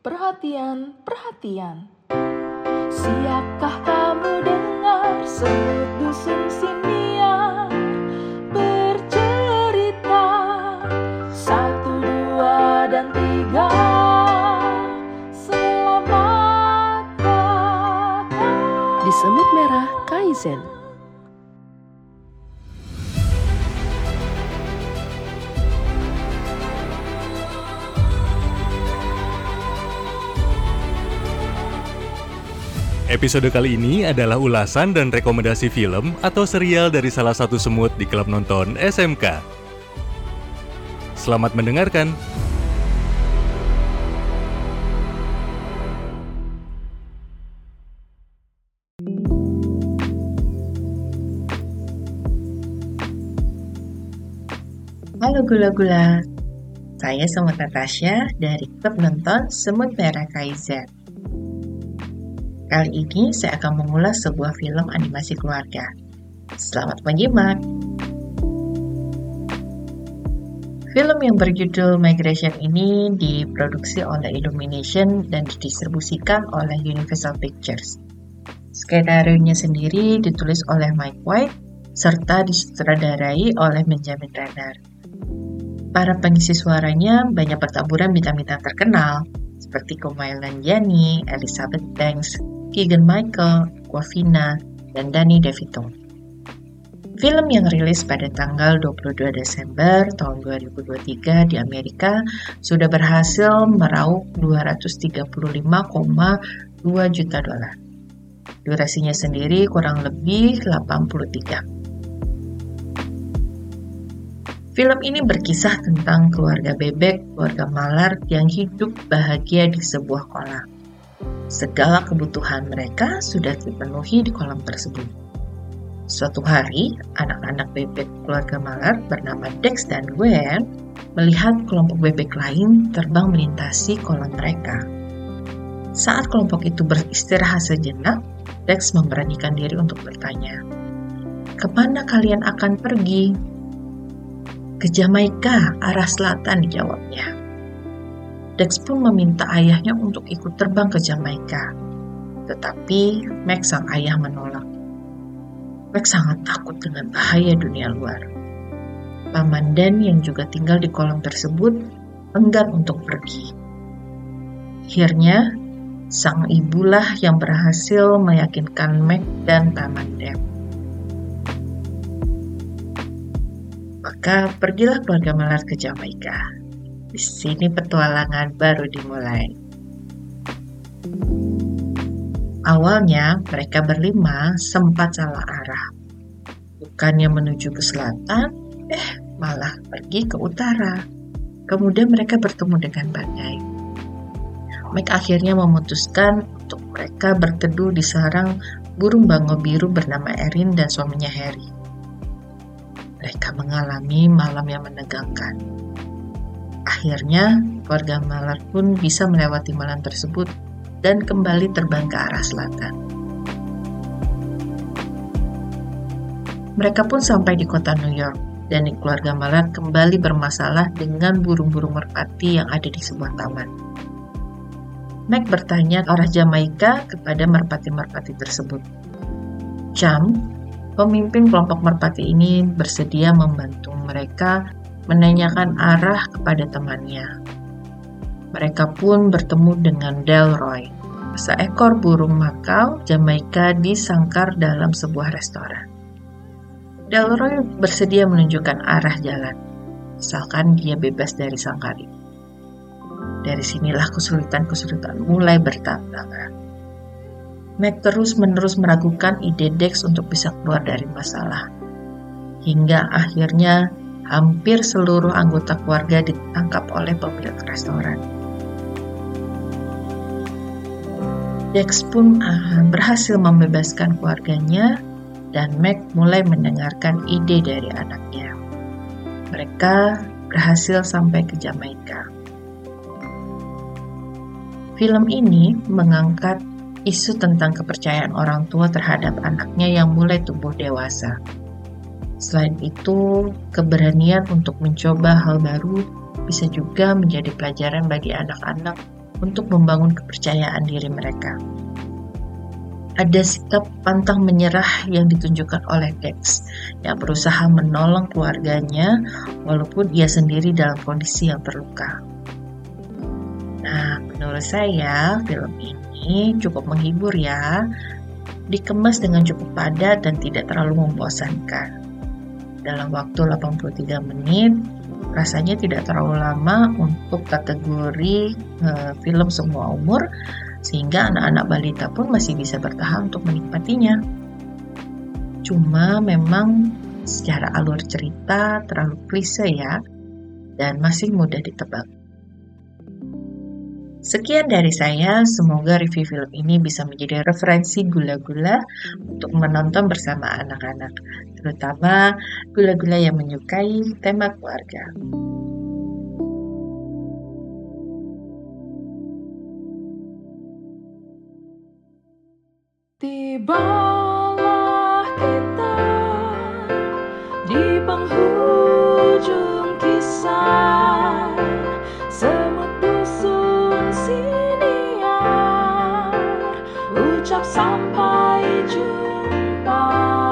Perhatian, perhatian. Siapkah kamu dengar semut dusun siniar bercerita satu dua dan tiga selamat datang di Semut Merah Kaizen. Episode kali ini adalah ulasan dan rekomendasi film atau serial dari salah satu semut di klub nonton SMK. Selamat mendengarkan. Halo gula-gula, saya Semut Natasha dari klub nonton Semut Merah Kaizen. Kali ini saya akan mengulas sebuah film animasi keluarga. Selamat menyimak! Film yang berjudul Migration ini diproduksi oleh Illumination dan didistribusikan oleh Universal Pictures. Skenario-nya sendiri ditulis oleh Mike White serta disutradarai oleh Benjamin Renner. Para pengisi suaranya banyak pertaburan bintang-bintang terkenal seperti Kumail Nanjiani, Elizabeth Banks, Keegan Michael, Aquafina, dan Danny DeVito. Film yang rilis pada tanggal 22 Desember tahun 2023 di Amerika sudah berhasil meraup 235,2 juta dolar. Durasinya sendiri kurang lebih 83 Film ini berkisah tentang keluarga bebek, keluarga malar yang hidup bahagia di sebuah kolam. Segala kebutuhan mereka sudah dipenuhi di kolam tersebut. Suatu hari, anak-anak bebek keluarga malar bernama Dex dan Gwen melihat kelompok bebek lain terbang melintasi kolam mereka. Saat kelompok itu beristirahat sejenak, Dex memberanikan diri untuk bertanya, "Ke mana kalian akan pergi?" Ke Jamaika, arah selatan dijawabnya. Dex pun meminta ayahnya untuk ikut terbang ke Jamaika. Tetapi Max sang ayah menolak. Max sangat takut dengan bahaya dunia luar. Paman Dan yang juga tinggal di kolam tersebut enggan untuk pergi. Akhirnya, sang ibulah yang berhasil meyakinkan Mac dan Paman Dan. Maka pergilah keluarga Malar ke Jamaika. Di sini petualangan baru dimulai. Awalnya mereka berlima sempat salah arah. Bukannya menuju ke selatan, eh malah pergi ke utara. Kemudian mereka bertemu dengan badai. Mike akhirnya memutuskan untuk mereka berteduh di sarang burung bango biru bernama Erin dan suaminya Harry mereka mengalami malam yang menegangkan. Akhirnya, keluarga Malar pun bisa melewati malam tersebut dan kembali terbang ke arah selatan. Mereka pun sampai di kota New York, dan keluarga Malar kembali bermasalah dengan burung-burung merpati yang ada di sebuah taman. Mac bertanya arah Jamaika kepada merpati-merpati tersebut. Jam Pemimpin kelompok merpati ini bersedia membantu mereka menanyakan arah kepada temannya. Mereka pun bertemu dengan Delroy, seekor burung makau Jamaika disangkar dalam sebuah restoran. Delroy bersedia menunjukkan arah jalan, asalkan dia bebas dari sangkar itu. Dari sinilah kesulitan-kesulitan mulai bertambah. Mac terus-menerus meragukan ide Dex untuk bisa keluar dari masalah. Hingga akhirnya hampir seluruh anggota keluarga ditangkap oleh pemilik restoran. Dex pun uh, berhasil membebaskan keluarganya dan Mac mulai mendengarkan ide dari anaknya. Mereka berhasil sampai ke Jamaika. Film ini mengangkat isu tentang kepercayaan orang tua terhadap anaknya yang mulai tumbuh dewasa. Selain itu, keberanian untuk mencoba hal baru bisa juga menjadi pelajaran bagi anak-anak untuk membangun kepercayaan diri mereka. Ada sikap pantang menyerah yang ditunjukkan oleh Dex yang berusaha menolong keluarganya walaupun ia sendiri dalam kondisi yang terluka. Nah, menurut saya film ini cukup menghibur ya. Dikemas dengan cukup padat dan tidak terlalu membosankan. Dalam waktu 83 menit, rasanya tidak terlalu lama untuk kategori uh, film semua umur sehingga anak-anak balita pun masih bisa bertahan untuk menikmatinya. Cuma memang secara alur cerita terlalu klise ya, dan masih mudah ditebak. Sekian dari saya, semoga review film ini bisa menjadi referensi gula-gula untuk menonton bersama anak-anak, terutama gula-gula yang menyukai tema keluarga. Tibalah kita di penghujung kisah. 着衫派專班。